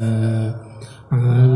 uh, uh,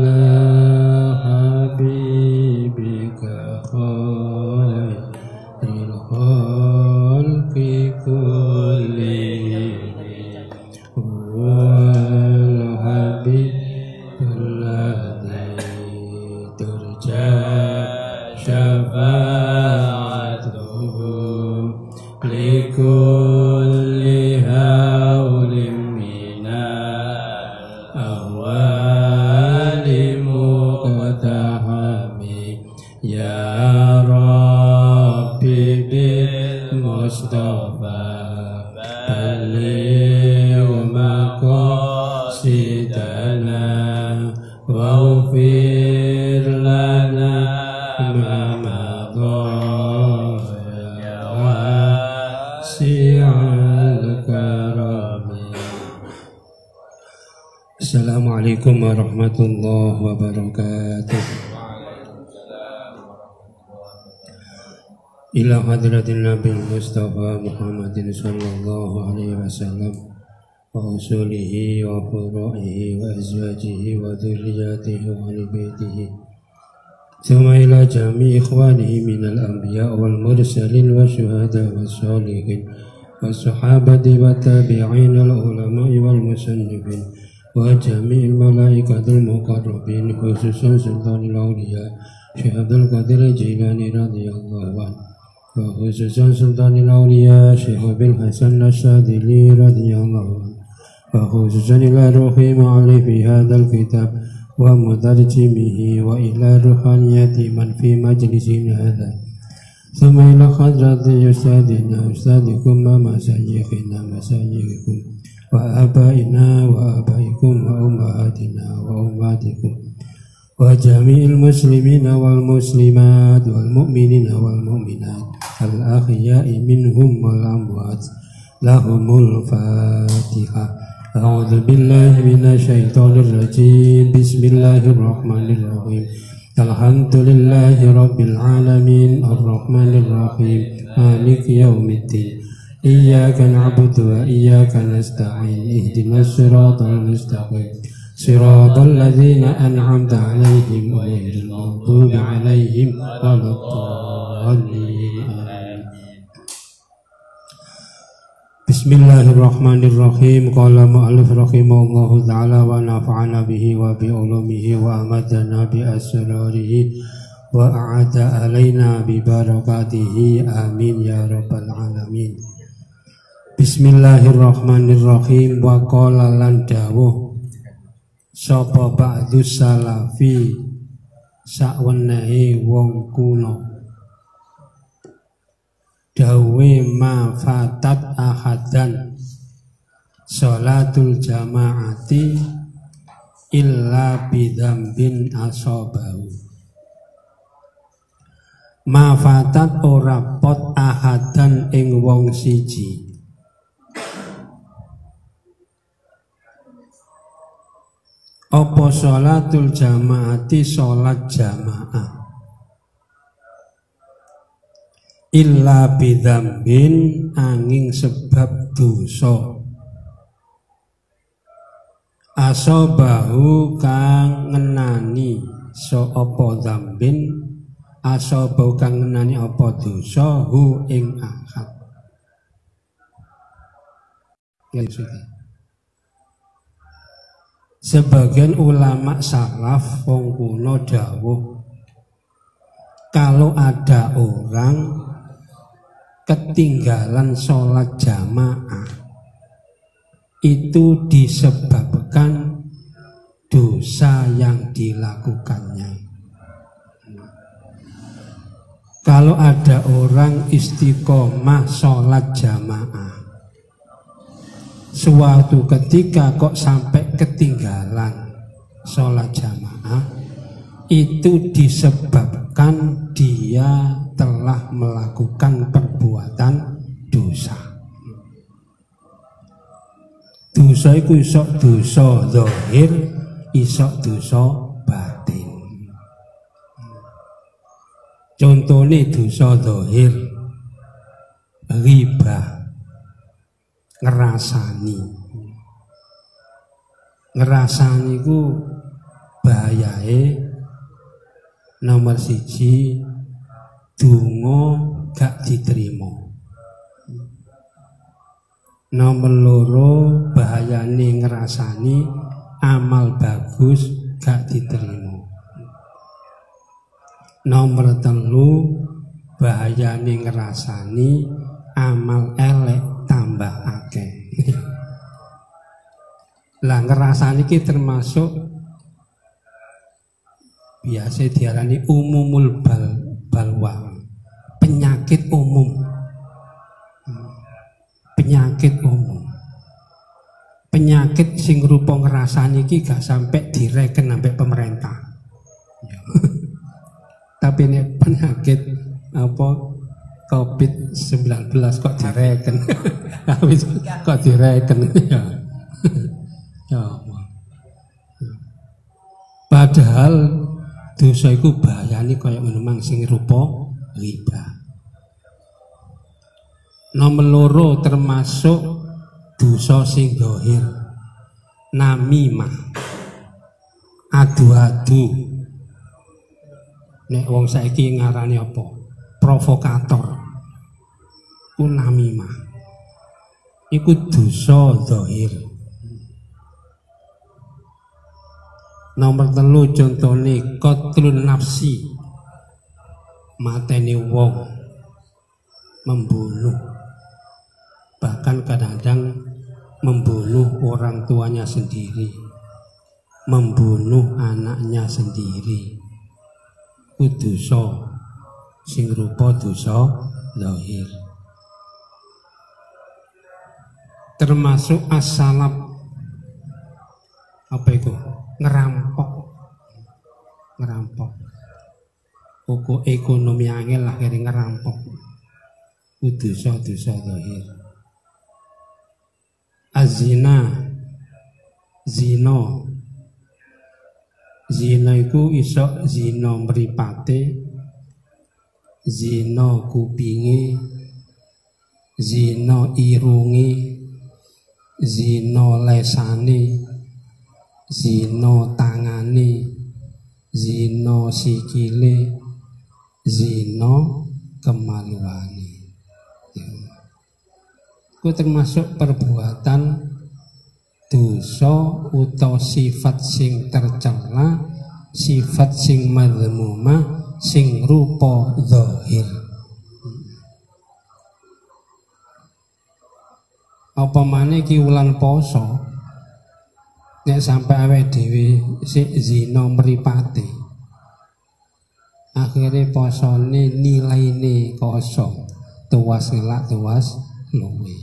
warahmatullahi wabarakatuh. Ila hadratin Nabi Mustafa Muhammadin alaihi wasallam wa usulihi wa furu'ihi wa azwajihi wa dhurriyyatihi wa alibaitihi Thumma ila jami ikhwanihi minal anbiya wal mursalin wa syuhada وجميع الملائكة المقربين خصوصا سلطان الأولياء شيخ عبد القادر الجيلاني رضي الله عنه. وخصوصا سلطان الأولياء شيخ بن حسن الشاذلي رضي الله عنه. وخصوصا إلى روح معلف هذا الكتاب ومترجمه وإلى روحانية من في مجلسنا هذا. ثم إلى حضرة أستاذنا أستاذكم ومشايخنا مشايخكم وآبائنا وآبائكم وأمهاتنا وأمهاتكم وجميع المسلمين والمسلمات والمؤمنين والمؤمنات الأحياء منهم والأموات. لهم الفاتحة. أعوذ بالله من الشيطان الرجيم. بسم الله الرحمن الرحيم. الحمد لله رب العالمين. الرحمن الرحيم. مالك يوم الدين. إياك نعبد وإياك نستعين اهدنا الصراط المستقيم. صراط الذين أنعمت عليهم غير المغضوب عليهم ولا الضالين. بسم الله الرحمن الرحيم. قال مؤلف رحمه الله تعالى ونفعنا به وبعلومه وأمدنا بأسراره وأعاد علينا ببركاته. آمين يا رب العالمين. Bismillahirrahmanirrahim. Wa qala lan dawuh sapa ba'du salafi sakwenehe wong kuno? Dawe ma fatat ahadan salatul jamaati illa bidambin asobahu ma fatat ora pot ahadan ing wong siji. Apa sholatul jamaati sholat jamaah? Illa bidambin angin sebab dosa. Asobahu kang ngenani so apa dambin asobahu kang ngenani apa dosa hu ing akad. Ya sudah Sebagian ulama salaf wong kuno dawuh kalau ada orang ketinggalan sholat jamaah itu disebabkan dosa yang dilakukannya. Kalau ada orang istiqomah sholat jamaah suatu ketika kok sampai ketinggalan sholat jamaah itu disebabkan dia telah melakukan perbuatan dosa. Dosa itu isok dosa zahir isok dosa batin. Contohnya dosa zahir riba ngerasani. Ngerasani ku bahayae nomor siji dungo gak diterima. Nomor loro bahayane ngerasani amal bagus gak diterima. Nomor telu bahayane ngerasani amal elek tambah akeh. Lah ngerasani ki termasuk biasa diarani umumul bal balwa. Penyakit umum. Penyakit umum. Penyakit sing rupa ngerasani ki gak sampai direken sampai pemerintah. Tapi ini penyakit apa COVID-19 kok direken? Kok direken? Ya. Ya Allah. Padahal dosa itu bahayani kayak memang sing rupa riba. Nomor loro termasuk dosa sing dohir namimah adu-adu. Nek wong saiki ngarani apa? Provokator ku namimah iku dosa zahir. Nomor telu contone qatlun nafsi. Mateni wong. Membunuh. Bahkan kadang-kadang membunuh orang tuanya sendiri. Membunuh anaknya sendiri. Dosa. Sing rupa dosa lahir termasuk asalap apa itu? Ngerampok. Ngerampok. Pokok ekonomi angel akhirnya ngerampok. Dosa dosa lahir azina zino Zina iku iso zina mripate, zina kupinge, zina irunge, zina lesane, zina tangane, zina sikile, zina kemaluane. Itu termasuk perbuatan dosa utawa sifat sing tercela sifat sing madhmumah sing rupa zahir apa mana ki wulan poso nek sampai awake dhewe sik zina mripate. Akhirnya posone nilaine kosong tuas ngelak tuas luwe.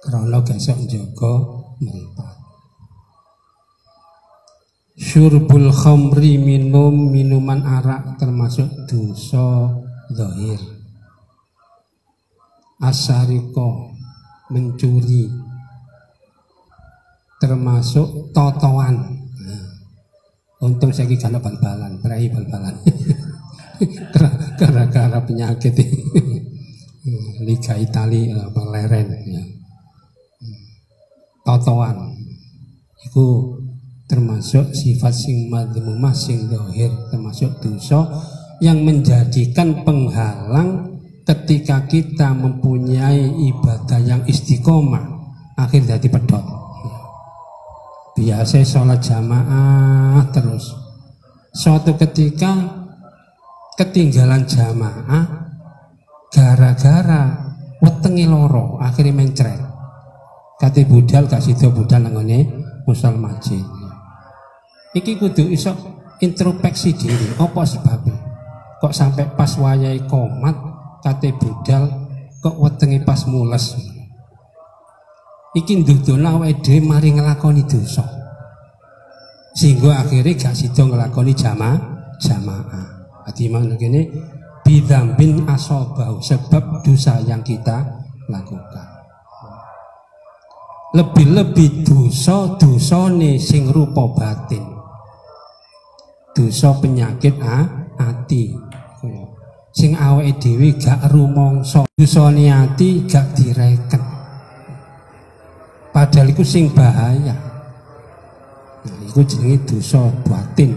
Krana gesek njaga mripat. Syurbul khamri minum minuman arak termasuk dosa zahir. Asariko mencuri. Termasuk totoan. Nah, untung saya gak bal-balan berai bal-balan. Gara-gara penyakit Liga Itali apa leren ya. Totoan. Itu termasuk sifat sing madhumumah sing dohir termasuk dosa yang menjadikan penghalang ketika kita mempunyai ibadah yang istiqomah akhir jadi pedot. Biasa sholat jamaah terus. Suatu ketika ketinggalan jamaah gara-gara wetengi loro akhirnya mencret. Kate budal gak sida budal nangone musal majid iki kudu iso introspeksi diri apa sebabnya? Kok sampai pas wayai komat kate budal kok wetengi pas mules? Iki ndudono awake dhewe mari nglakoni dosa. Sehingga akhirnya gak sida nglakoni jamaah jamaah. Ati mang kene bidambin asobau sebab dosa yang kita lakukan. Lebih-lebih dosa dosane sing rupa batin. Dosa penyakit ah, ati sing awake dhewe gak rumangsa. Dosane ati gak direken. Padahal iku sing bahaya. Nah, iku jenenge dosa batin.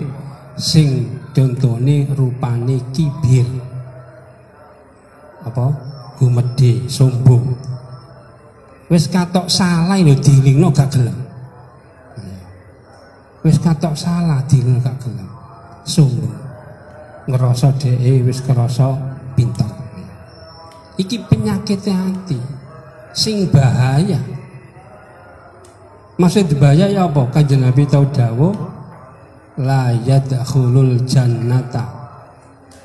Sing contone rupane kibir. Apa? Gumedhe sombong. Wis katok salah lho dilingno gak gelem. Wis katok salah dilingno gak gelem. Sombong ngerasa dhek wis kerasa pinter iki penyakit hati sing bahaya. Maksud bahaya ya apa? Kanjeng Nabi tau dawuh la yadkhulul jannata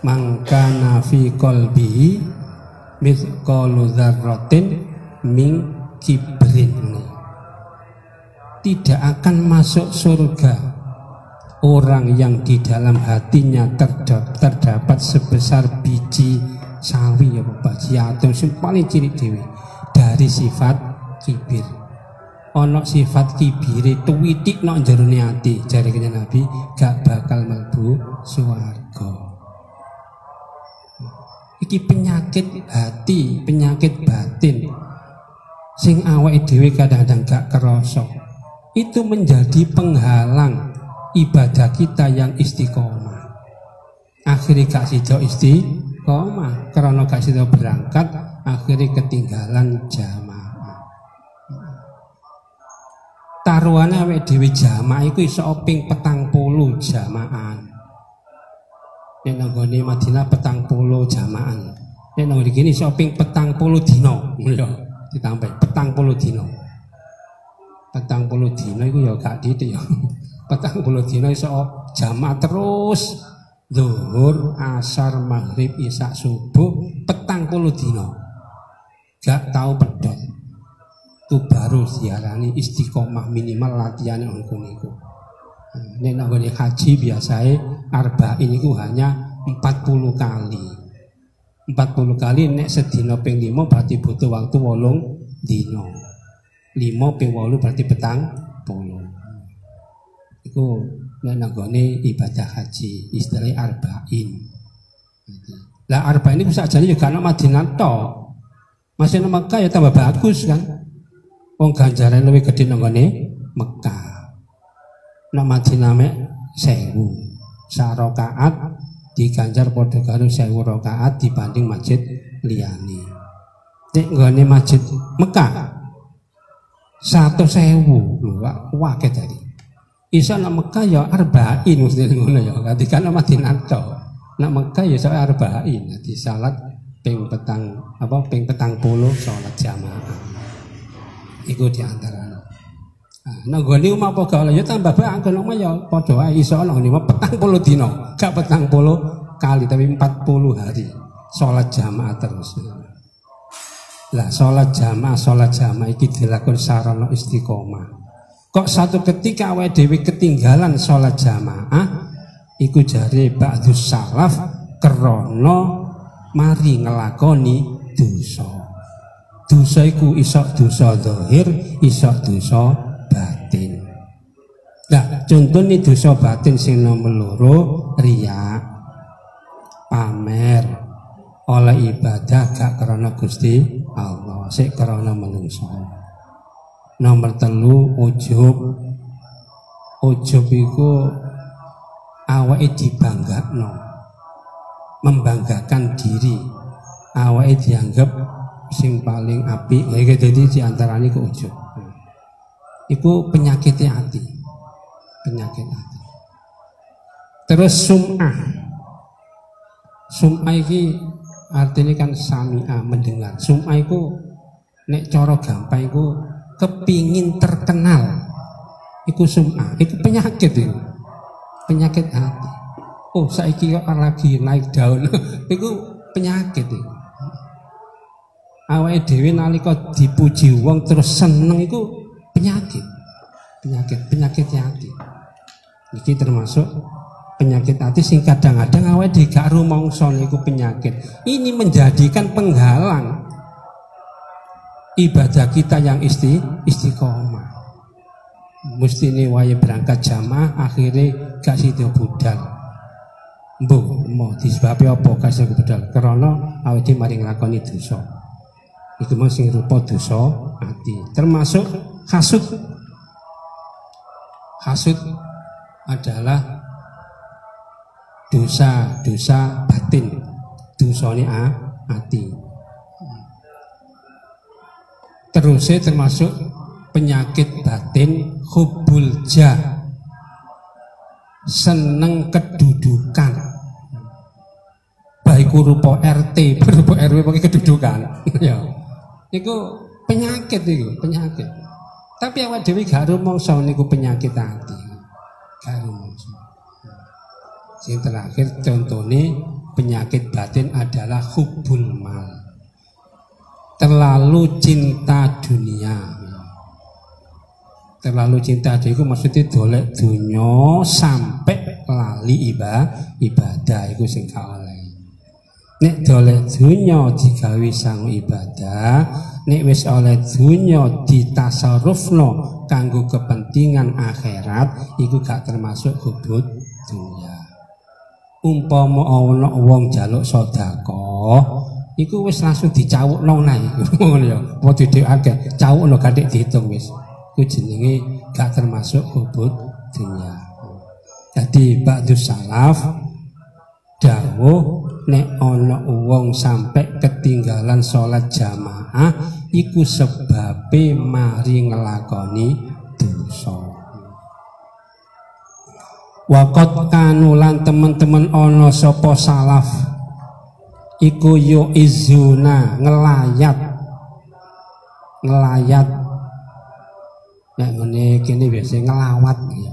mangkana fi qalbihi mithqalu dzarratin min kibrin tidak akan masuk surga orang yang di dalam hatinya terdapat, sebesar biji sawi ya biji atau sing paling ciri dewi dari sifat kibir. Ono sifat kibire tuwitik nok jerone ati jare Nabi gak bakal mlebu swarga. Iki penyakit hati penyakit batin. Sing awake dhewe kadang-kadang gak kerasa. Itu menjadi penghalang ibadah kita yang istiqomah akhirnya gak sido istiqomah karena gak sido berangkat akhirnya ketinggalan jamaah taruhane awake dhewe jamaah iku iso petang puluh jamaah. Nek nang Madinah petang puluh jamaah. Nek nang gini iso ping petang puluh dino, ya ditambah petang puluh dino. Petang puluh dino iku ya gak didik ya. Petang puluh dino iso jamaah terus zuhur, asar, maghrib, isya, subuh, petang puluh dino. Gak tahu pedot itu baru diarani istiqomah minimal latihan yang niku. Nek nak haji biasanya arba'in itu hanya 40 kali. 40 kali nek sedina ping 5 berarti butuh waktu wolong dino. 5 ping 8 berarti petang puluh. Iku nek nanggone ibadah haji istilah arba'in. Lah arba'in itu jadi juga anak Madinah. Masih nama Mekah ya tambah bagus kan. Wong ganjaran lebih gede nanggone Mekah. Nak Madinah sewu. Sarokaat diganjar padha karo sewu rakaat dibanding masjid liyane. Nek nggone masjid Mekah satu sewu lho wakil tadi. Isa nak Mekah ya arba'in mesti ngono ya. Ketika nak Madinah tok. Nak Mekah ya saya arba'in. Jadi salat ping petang apa ping petang puluh salat jamaah. Iku di antara Nah, gue umah apa gak ya tambah bae anggon omah ya padha wae iso ana ngene petang puluh dino, gak petang puluh kali tapi empat puluh hari sholat jamaah terus. Lah sholat jamaah, sholat jamaah iki dilakukan sarana istiqomah. Kok satu ketika awake dhewe ketinggalan sholat jamaah, iku jari ba'dus salaf krana mari ngelakoni dosa. Dosa iku iso dosa zahir, iso dosa batin. Nah, contohnya dosa batin sing nomor loro pamer oleh ibadah gak karena Gusti Allah, sik karena menungso. Nomor telu ujub. Ujub iku awake dibanggakno. Membanggakan diri. Awake dianggap sing paling api ya jadi di antaranya ke ujung itu penyakit hati penyakit hati terus sum'ah sum'ah ini artinya kan sami'ah mendengar sum'ah itu nek coro gampang itu kepingin terkenal. Itu sum'ah. Itu penyakit itu. Penyakit hati. Oh saya kira lagi naik daun. Itu penyakit itu. Awake dhewe nalika dipuji wong terus seneng iku penyakit. Penyakit, penyakit hati. Iki termasuk penyakit hati sing kadang-kadang awake dhewe gak rumangsa niku penyakit. Ini menjadikan penghalang ibadah kita yang isti istiqomah. Mesti ini wae berangkat jamaah akhirnya gak sida budal. Mbok mau disebabkan apa kasih budal? Karena awake dhewe mari nglakoni dosa itu masih rupa dosa ati termasuk hasud hasud adalah dosa-dosa batin dosane hati terusnya termasuk penyakit batin hubul jah. Seneng kedudukan. Baik rupa RT berupa RW pakai kedudukan. Ya. Itu penyakit itu penyakit. Tapi awak dewi gak rumongso niku penyakit hati gak rumongso yang terakhir contohnya penyakit batin adalah hubul mal terlalu cinta dunia. Terlalu cinta itu maksudnya dolek dunia sampai lali ibadah ibadah itu sing oleh. Nek dolek dunia digawe sang ibadah nek wis oleh dunya ditasarufno kanggo kepentingan akhirat iku gak termasuk hubud dunia. Umpama ana wong jaluk sedekah iku wis langsung dicawukno nae ngono ya. Apa didhekake cawukno gak dihitung wis. Ku jenenge gak termasuk hubud dunia. Jadi ba'du salaf dawuh nek ana wong sampai ketinggalan sholat jamaah iku sebabe mari ngelakoni dosa. Wakot kanulan teman-teman ono sopo salaf iku yo izuna ngelayat. Ngelayat. Nek ngene kene biasa ngelawat ya.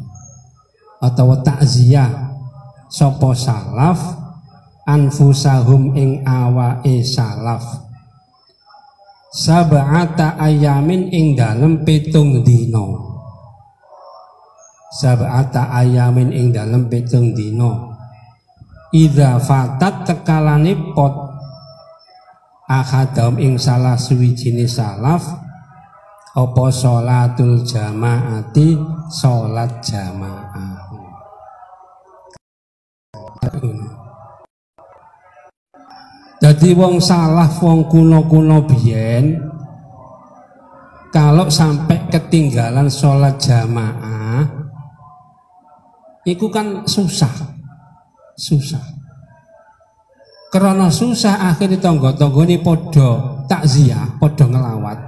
atau takziah. Sapa salaf? Anfusahum ing awake salaf. Sab'ata ayamin ing dalem pitung dino sab'ata ayamin ing dalem pitung dino Idza fatat tekalane pot. Ahadam ing salah suwijine salaf apa sholatul jamaati? Sholat jamaah. Jadi wong salah wong kuno-kuno biyen kalau sampai ketinggalan sholat jamaah itu kan susah susah karena susah akhirnya tonggo-tonggo ini podo takziah podo ngelawat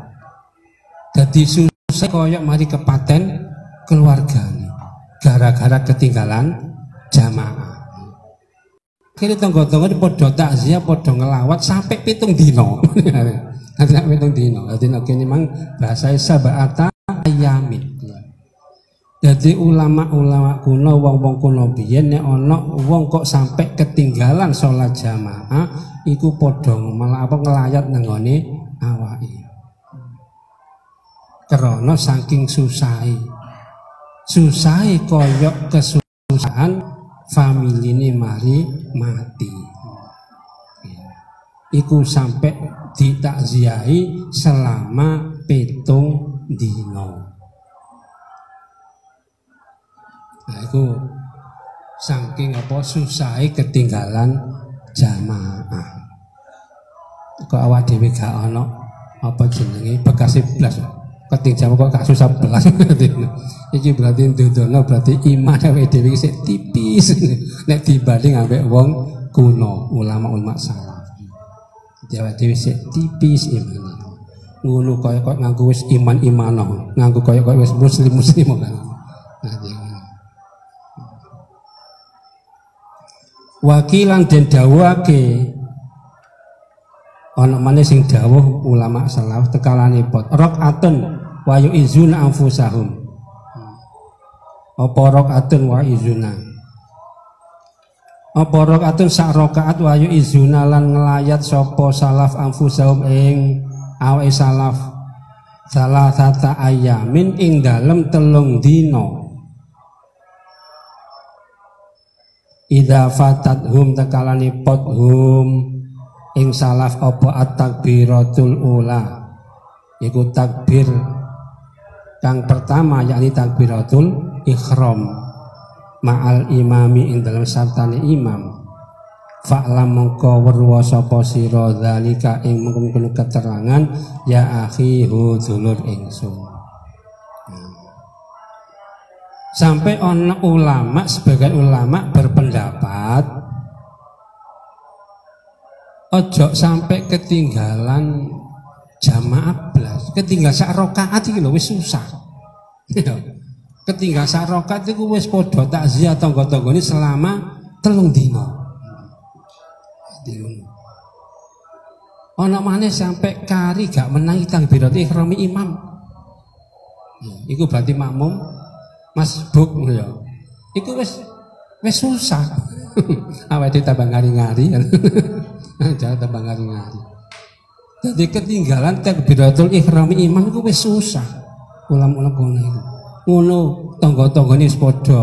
jadi susah koyok mari kepaten keluarga gara-gara ketinggalan jamaah Kini tonggo-tonggo di podo takziah, podo ngelawat sampai pitung dino. Nanti pitung dino. Jadi ini memang bahasa sabata ayamin. Jadi ulama-ulama kuno, wong-wong kuno biyen nek ana wong kok sampai ketinggalan sholat jamaah, iku podo malah apa ngelayat nengone awake. Karena saking susai susai koyok kesusahan famili ini mari mati. Iku sampai ditakziahi selama petung dino nah itu saking apa susai ketinggalan jamaah. Kok awak dhewe gak ana apa jenenge? Bekas blas keting kok gak susah belas? Iki berarti ndono berarti iman awake dhewe sik tipis. Nek dibanding ambek wong kuno ulama-ulama salaf. Jawa dhewe sik tipis iman ngono kaya kok nganggo wis iman-imano nganggo kaya kok wis muslim-muslim. Kan wakilan den dawuhake. Ana maneh sing dawuh ulama salaf tekalane pot. Rakaatun wa yu'izuna anfusahum. Apa rakaatun wa izuna? Apa rakaatun sak rakaat wa yu'izuna lan ngelayat sapa salaf anfusahum ing awake salaf? Salah tata ayamin ing dalem telung dino Ida fatat hum tekalani pot hum. Ing salaf apa at-takbiratul ula. Iku takbir kang pertama yakni takbiratul ikhram. Ma'al imami ing dalam sartane imam. Fa'lam mengko weruwa sapa sira zalika ing mengkono keterangan ya akhi dulur ingsun Sampai ono ulama sebagian ulama berpendapat ojo sampai ketinggalan jamaah belas, ketinggal sak rakaat iki lho wis susah. Iya. ketinggal sak rakaat iku wis padha takziah tangga-tanggane selama telung dina. Ono maneh sampai kari gak menangi takbirat ihram imam. Iku berarti makmum masbuk ya. Iku wis wis susah. Awake tambah ngari-ngari. Jangan tambah ngari-ngari. Jadi ketinggalan takbiratul ihram imam iku wis susah. Ulam-ulam ngono iku. Ngono tangga-tanggane padha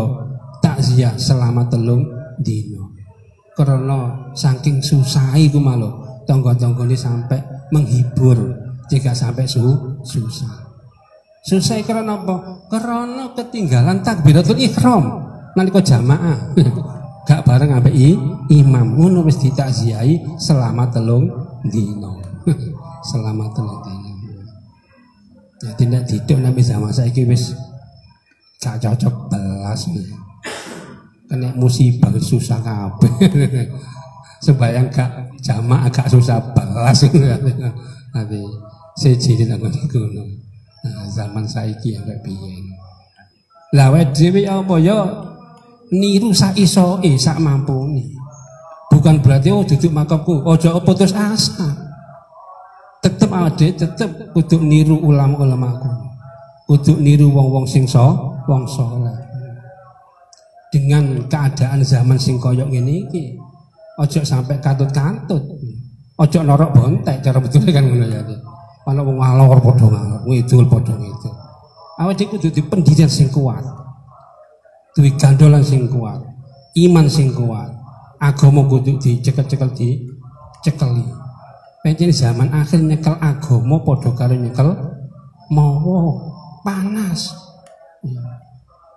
takziah selama telung dino. Karena saking susah iku malu tangga-tanggane sampai menghibur jika sampai su susah. Susah karena apa? Karena ketinggalan takbiratul ihram nalika jamaah. Gak bareng ambek imam ngono wis ditakziahi selama telung dino. selama telung dino. Ya tidak tidak nabi sama saiki wis gak cocok belas nih. Kena musibah susah kabeh. Sebayang gak jamaah agak susah belas nanti siji aku gunung. Nah, zaman saiki yang piye. Lah wae dhewe apa ya niru sak isoe sak mampune. Bukan berarti oh duduk makamku, ojo putus asa. Tetep ade tetep kudu niru ulama-ulama aku. Kudu niru wong-wong sing so, wong saleh. Dengan keadaan zaman sing koyok ngene iki, ojo sampai katut-katut. Ojo norok bontek cara betul kan ngono ya. Ana wong ngalor padha ngalor, ngidul padha ngidul. Awake dhewe kudu pendirian sing kuat. Duwe gandolan sing kuat, iman sing kuat. Agama kudu dicekel-cekel di cekeli. Pancen zaman akhir nyekel agama padha karo nyekel mawa panas.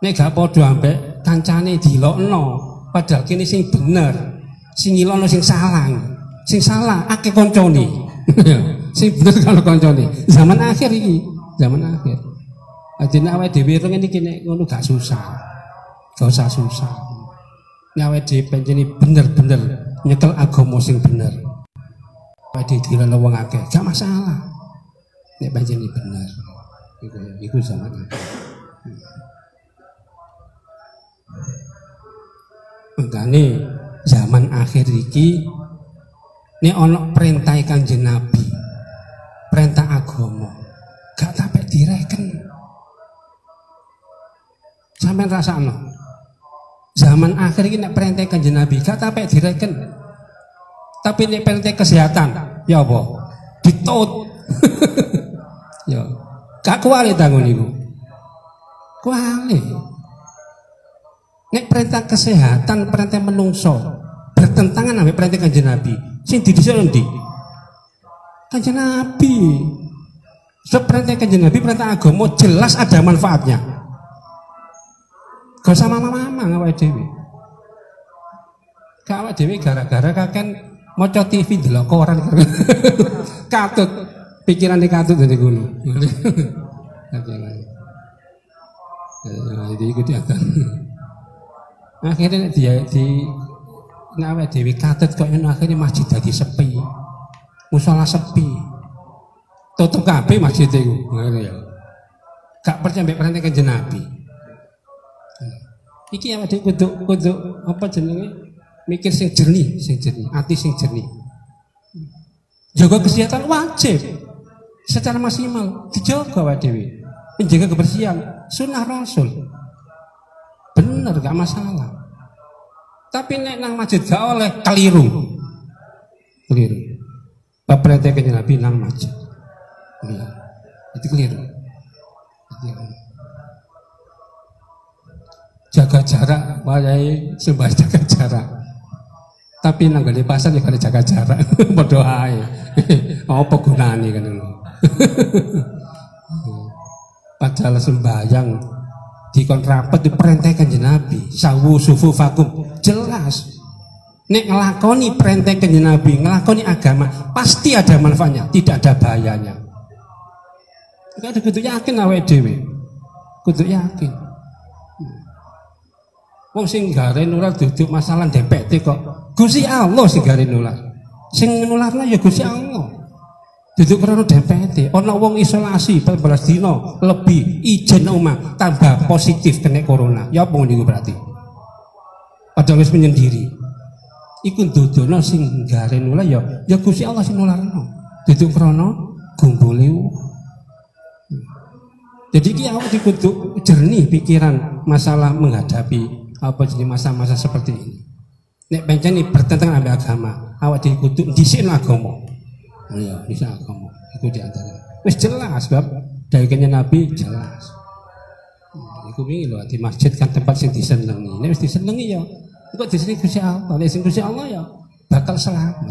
Nek gak padha ambek kancane dilokno, padahal kene sing bener, sing ngilono sing salah. Sing salah akeh koncone. sing bener kalau koncone. Zaman akhir iki, zaman akhir. Adine awake dhewe reng iki nek ngono gak susah. Gak usah susah. Nek awake dhewe pancen bener-bener nyekel agama sing bener. Awake dhewe dilana wong akeh, gak masalah. Nek pancen bener. Iku iku zaman akhir. Makanya zaman akhir iki ini ono perintah kanjeng Nabi perintah agama. Gak sampai direken. Sampai rasa no zaman akhir ini perintah kanjeng Nabi gak sampai direken. Tapi ini perintah kesehatan ya apa? Ditut ya. Gak kuali tanggung ibu kuali. Nek perintah kesehatan, perintah menungso bertentangan dengan perintah kanjeng Nabi. Sing didhisik ndi? Kanjeng Nabi. Seperti kanjeng Nabi perintah agama jelas ada manfaatnya. Gak sama mama-mama ngawai dewi. Kawak dewi gara-gara kakek maca TV delok koran. katut pikiran di katut dari gunung. Jadi ikut diakan. Akhirnya dia di ngawe dewi katut kok akhirnya masjid jadi sepi. Musola sepi. Tutup kabeh masjid itu. Ngono ya. Gak percaya mbek kanjeng Nabi. Iki yang ada kudu kudu apa jenenge mikir sing jernih, sing jernih, hati sing jernih. Jaga kesehatan wajib secara maksimal dijaga wae dewi. Menjaga kebersihan sunnah Rasul. Bener gak masalah. Tapi nek nang masjid gak oleh keliru. Keliru. Kanjeng Nabi nang masjid. Iya. Itu keliru. Jaga jarak, wayai sembah jaga jarak. Tapi nang di pasar ya kada jaga jarak. Padha ae. Apa gunane kan Padahal sembahyang dikon rapat diperintahkan Nabi sawu sufu vakum jelas nek ngelakoni perintah kanjeng Nabi ngelakoni agama pasti ada manfaatnya tidak ada bahayanya Enggak ada kudu yakin awake dhewe kudu yakin Wong sing gare nular duduk masalah DPT kok. Gusti Allah sing gare nular. Sing nularna ya Gusti Allah. Duduk karena DPT, ana wong isolasi 14 dino lebih izin omah tambah positif kena corona. Ya apa niku berarti? Padahal wis menyendiri. Iku dudono sing gare nular ya ya Gusti Allah sing nularno. Duduk krana jadi ki awak dikutuk jernih pikiran masalah menghadapi apa jadi masa-masa seperti ini. Nek pancen ini bertentangan dengan agama, awak dikutuk sini agama. Oh iya, bisa agama. Itu di antara. Wis jelas sebab dari Nabi jelas. Iku wingi lho di masjid kan tempat sing disenengi. Nek wis ya engko di sini Gusti Allah. Gusti Allah ya bakal selamat.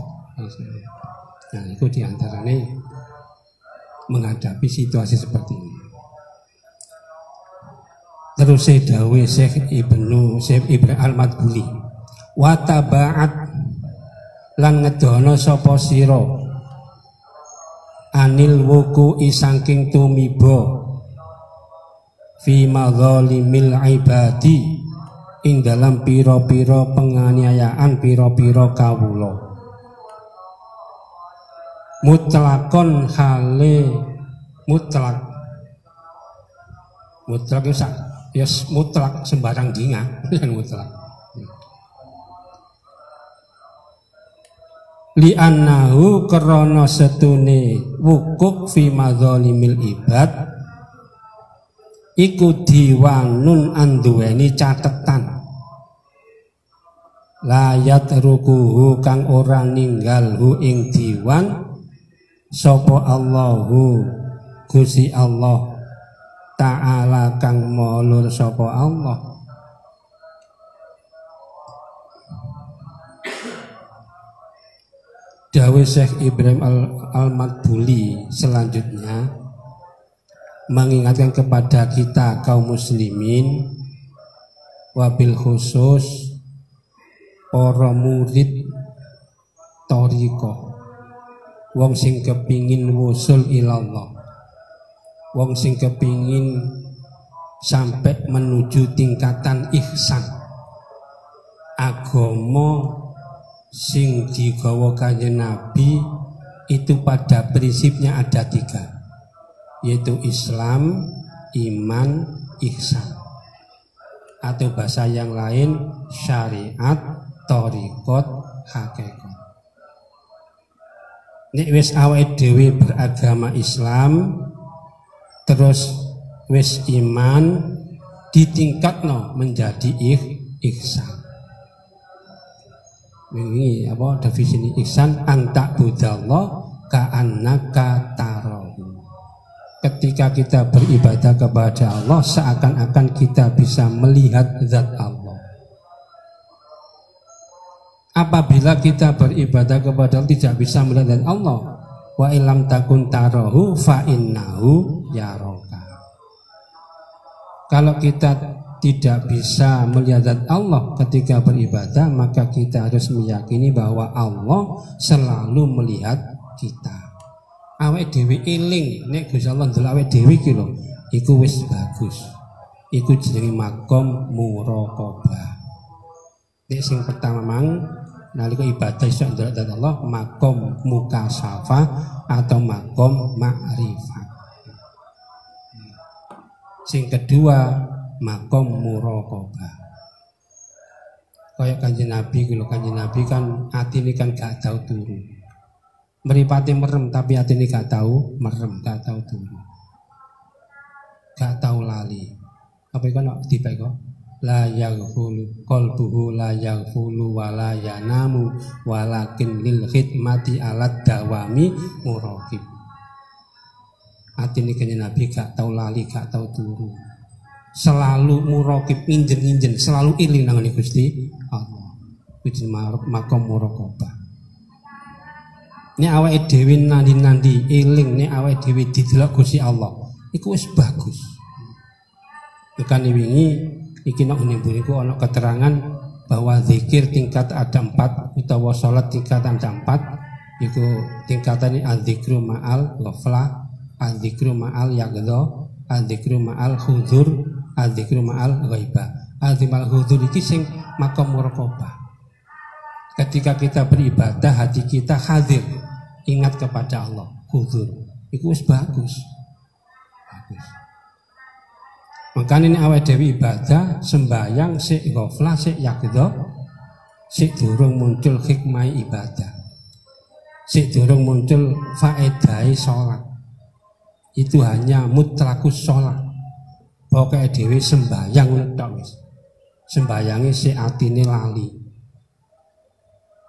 Nah, itu di antaranya menghadapi situasi seperti ini. Terus dawe Syekh Ibnu Syekh Ibrahim Al-Madbuli. Wa tabaat lan ngedono sapa sira anil wuku isangking tumiba fi madzalimil ibadi ing dalam pira-pira penganiayaan pira-pira kawula. Mutlakon hale mutlak. Mutlak itu ya mutlak sembarang dinga dan mutlak. Li annahu krana setune wukuk fi madzalimil ibad iku diwanun anduweni catetan layat rukuhu kang ora ninggal hu ing diwan sapa Allahu Gusti Allah ta'ala kang mulur sapa Allah. Dawe Syekh Ibrahim Al-Madbuli selanjutnya mengingatkan kepada kita kaum muslimin wabil khusus para murid toriko wong sing kepingin wusul ilallah. Wong sing kepingin sampai menuju tingkatan ihsan. Agama sing digawa kanjeng Nabi itu pada prinsipnya ada tiga yaitu Islam, iman, ihsan. Atau bahasa yang lain syariat, torikot, hakikat. Nek wis awake dhewe beragama Islam, terus wis iman ditingkatno menjadi ih, ihsan. Ini apa definisi ihsan? Antak budallah ka'annaka tarahu. Ketika kita beribadah kepada Allah seakan-akan kita bisa melihat zat Allah apabila kita beribadah kepada Allah tidak bisa melihat Allah. Wa ilam takun tarahu fa innahu yaroka kalau kita tidak bisa melihat Allah ketika beribadah maka kita harus meyakini bahwa Allah selalu melihat kita. Awet dewi iling nek Gusti Allah ndelok awet dewi iki lho iku wis bagus. Iku jenenge makom muraqabah. Nek sing pertama mang nalika ibadah iso ndelok Allah makom mukasafa atau makom ma'rifat. Sing kedua makom muraqabah. Kayak kanjeng Nabi kalau kanjeng Nabi kan hati ini kan gak tahu turu. Meripati merem tapi hati ini gak tahu merem, gak tahu turu. Gak tahu lali. Apa itu nak tiba kok? La yaghfulu qalbuhu la yaghfulu wa la yanamu walakin lil khidmati alat dawami muraqib. Hati ini kanya Nabi gak tahu lali, gak tahu turu. Selalu murokib injen injen selalu iling nangani Gusti Allah. Itu makom murokobah ini awak dewi nandi nandi iling ini awak dewi didelok Gusti Allah itu wis bagus. Bukan wingi iki nak unimbuniku ana keterangan bahwa zikir tingkat ada empat utawa sholat tingkat ada empat. Itu tingkatan ini al-zikru ma'al ghaflah al-zikru ma'al yagdo al-zikru ma'al hudur al-zikru ma'al ghaibah. Azimal hudur iki sing makom muraqabah. Ketika kita beribadah hati kita hadir ingat kepada Allah hudur itu bagus. Bagus makanya ini awal dewi ibadah sembahyang si ghaflah si yakdo si durung muncul hikmah ibadah. Si durung muncul faedai sholat. Itu hanya mutlakus sholat. Pokoknya dewi sembahyang tok wis. Sembayangi si atine lali.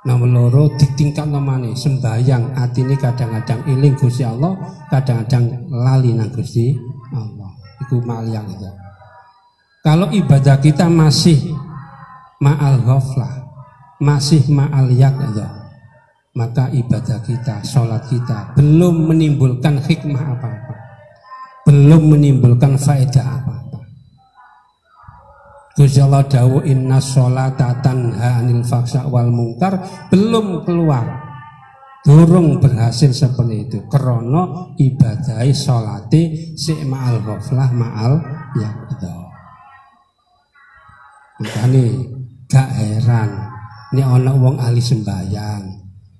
Nomor loro ditingkat nomane sembayang atine kadang-kadang iling Gusti Allah kadang-kadang lali nang Gusti Allah. Itu yang itu kalau ibadah kita masih ma'al ghaflah masih ma'al yakdah maka ibadah kita, sholat kita belum menimbulkan hikmah apa-apa. Belum menimbulkan faedah apa Gusti Allah dawu inna sholata tanha anil faksa wal mungkar. Belum keluar. Durung berhasil seperti itu. Krono ibadai sholati si ma'al ghaflah ma'al yakdo makanya gak heran ini orang wong ahli sembahyang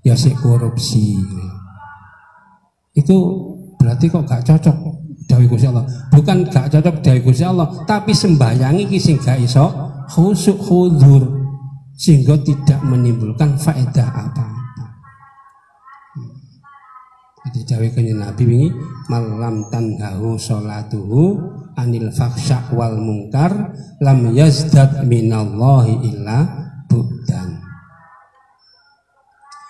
ya si korupsi itu berarti kok gak cocok Dawi Gusti Allah. Bukan gak cocok Dawi Gusti Allah, tapi sembayangi iki gak iso khusuk khudur sehingga tidak menimbulkan faedah apa-apa. Jadi Dawi kanya Nabi ini malam tanhahu sholatuhu anil faksha wal mungkar lam yazdad minallahi illa budan.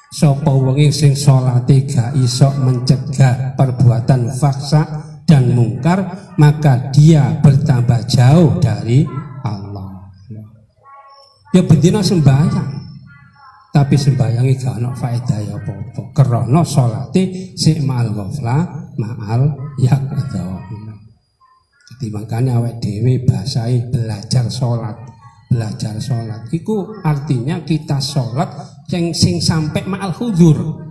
Sapa wong sing salate gak iso mencegah perbuatan faksa dan mungkar maka dia bertambah jauh dari Allah. Ya bendina sembahyang. Tapi sembayangi gak ono faedah ya apa-apa. Krana salate sik ma'al ghafla ma'al yaqdha jadi makanya awake dhewe bahasae belajar salat belajar salat iku artinya kita salat yang sing sampai ma'al hudur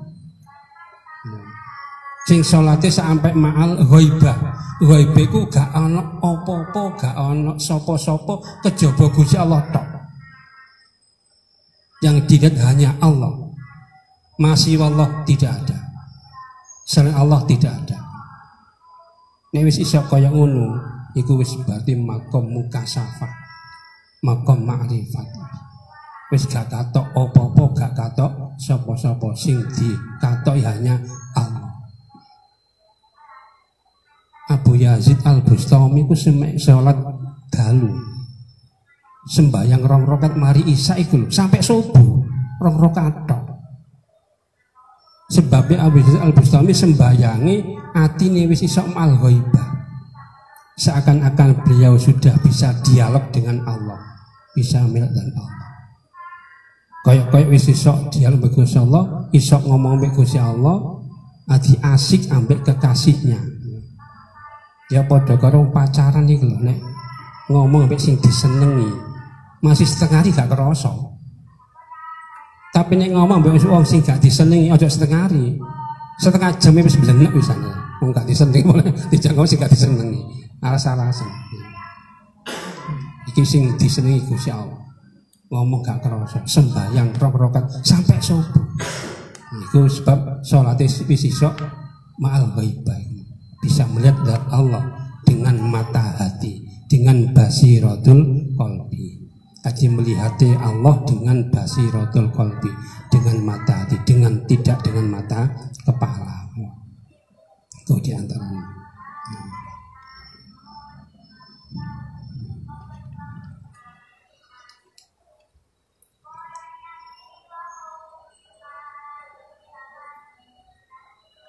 sing salate sampai ma'al ghaibah. Ghaibah iku gak ana apa-apa gak ana sapa-sapa kejaba Gusti Allah tok. Yang dilihat hanya Allah. Masih Allah tidak ada. Selain Allah tidak ada Nek wis iso kaya ngono iku wis berarti makom mukasafah makom ma'rifat. Wis gak katok apa-apa gak katok sapa-sapa sing di katok hanya Allah. Abu Yazid Al Bustami ku semek sholat dalu. Sembahyang rong rokat mari isya iku sampai subuh rong rokat tok sebabnya Abu Yazid Al Bustami sembayangi atine wis iso mal seakan-akan beliau sudah bisa dialog dengan Allah bisa milik dan Allah. Kayak-kayak wis iso dialog dengan Allah iso ngomong dengan Allah adi asik ambek kekasihnya. Ya padha karo pacaran iki lho nek ngomong ambek sing disenengi masih setengah hari gak kerasa tapi nek ngomong ambek wong sing gak disenengi aja setengah hari. Setengah jam wis blenek wisane wong gak disenengi boleh. Dijangkau sing gak disenengi. Alas-alasan. Iki sing disenengi Gusti Allah. Ngomong gak kerasa sembahyang rok-rokat sampai subuh. Itu sebab sholat wis iso ma'al ghaibah. Bisa melihat Allah dengan mata hati, dengan basiratul kolbi. Haji melihat Allah dengan basiratul kolbi, dengan mata hati, dengan tidak dengan mata kepala. Itu di antaranya.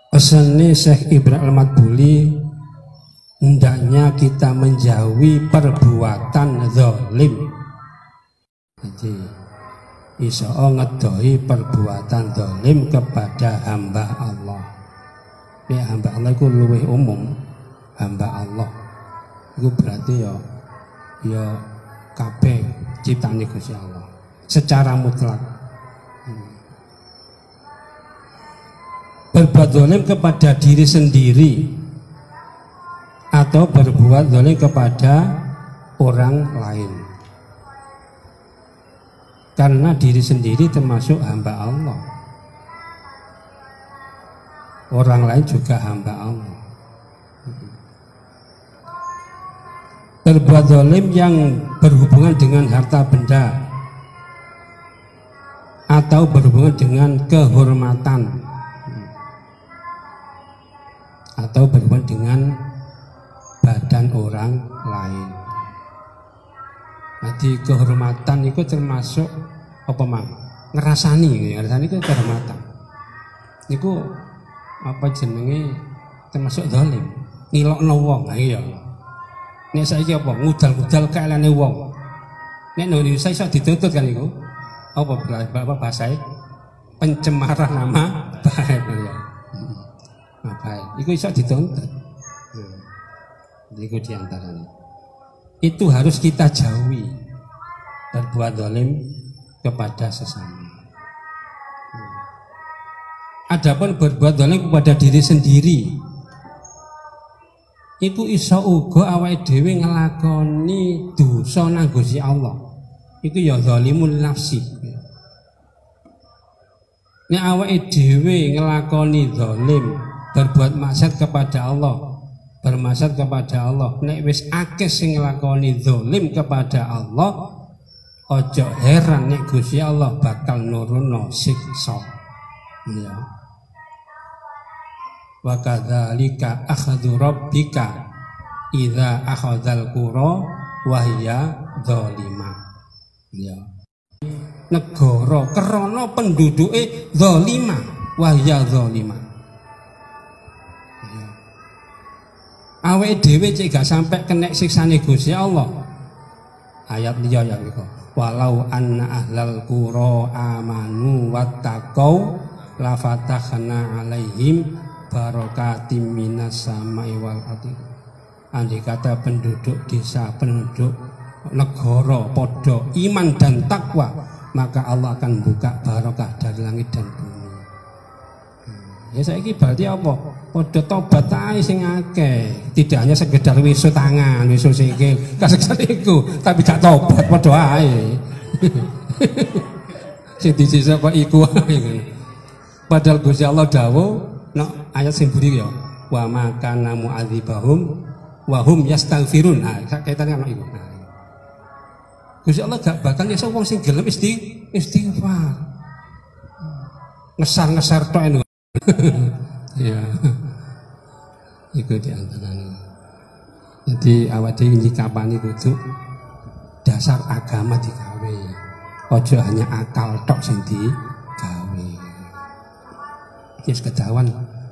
Pesannya Syekh Ibrahim Al-Madbuli hendaknya kita menjauhi perbuatan zalim. Jadi iso ngedoi perbuatan zalim kepada hamba Allah. Ya hamba Allah itu luwih umum. Hamba Allah itu berarti ya ya kabeh ciptane Gusti Allah secara mutlak berbuat zalim kepada diri sendiri atau berbuat zalim kepada orang lain karena diri sendiri termasuk hamba Allah. Orang lain juga hamba Allah. Berbuat zalim yang berhubungan dengan harta benda. Atau berhubungan dengan kehormatan. Atau berhubungan dengan badan orang lain. Jadi kehormatan itu termasuk apa mang? Ngerasani, ngerasani itu kehormatan. Itu apa jenenge termasuk zalim. Ngilokno wong, iya. Nek saiki apa? Ngudal-ngudal kaelane wong. Nek nang Indonesia iso dituntut kan iku. Apa apa bahasa pencemaran nama baik ya. Nah, baik. Iku iso dituntut. Iku di antaranya. Itu harus kita jauhi berbuat dolim kepada sesama. Adapun berbuat dolim kepada diri sendiri, iku iso uga awake dhewe nglakoni dosa nang Gusti Allah. Iku ya zalimul nafsi. Nek awake dhewe nglakoni zalim, berbuat maksiat kepada Allah, bermaksiat kepada Allah, nek wis akeh sing nglakoni zalim kepada Allah, ojo heran nek Gusti Allah bakal nuruno siksa. Ya wa kadzalika akhadhu rabbika idza akhadzal qura wa hiya zalimah ya negara krana penduduke zalimah wa hiya zalimah awake dhewe cek gak sampai kena siksane Gusti Allah. Ayat liya ya niku walau anna ahlal qura amanu wattaqau la fatahna alaihim barokatim minas samai wal ardi. Andai kata penduduk desa penduduk negara podo iman dan takwa maka Allah akan buka barokah dari langit dan bumi. Hmm. ya saya ini berarti apa podo tobat ae sing akeh. Tidak hanya sekedar wisu tangan wisu sikil. Kasek iku tapi gak tobat podo ae. Sing disisa kok iku padahal Gusti Allah dawuh no, ayat sing buri ya wa makana mu'adzibahum wa hum yastaghfirun. Nah kaitannya sama itu nah. Gusti Allah gak bakal nyiksa wong sing gelem isti istighfar. Ngesar-ngesar tok ya. Iku di antaranya jadi awak dhewe nyikapani kudu dasar agama digawe. Ojo hanya akal tok sing digawe. Yes ketahuan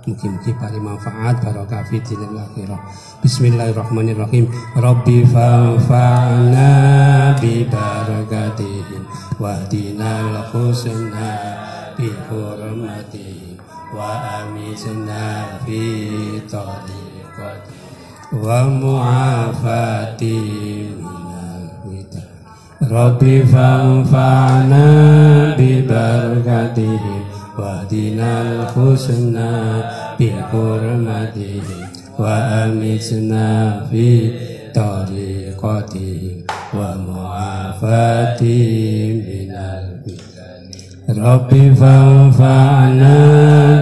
Mugi-mugi paling manfaat. Barokah fi dinil akhirah. Bismillahirrahmanirrahim. Rabbi fa'fa'na bi barakatihim wahdinal husna bi hurmatihim wa amitna fi tariqati wa mu'afati Rabbi fa'fa'na bi barakatihim واهدنا الحسنى بحرمته وأمتنا في طريقته ومعافاتهم من Rabbi fanfa'na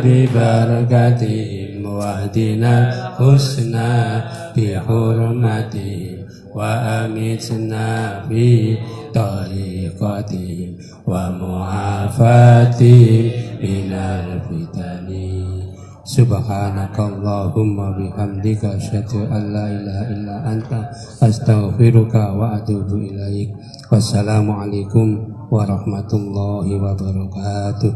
bi barakatihim wahdina husna bi hurmatihim wa amitna bi tariqatihim wa mu'afatihim minal fitani Subhanakallahumma bihamdika asyhadu an la ilaha illa anta astaghfiruka wa atubu ilaik. Wassalamualaikum warahmatullahi wabarakatuh.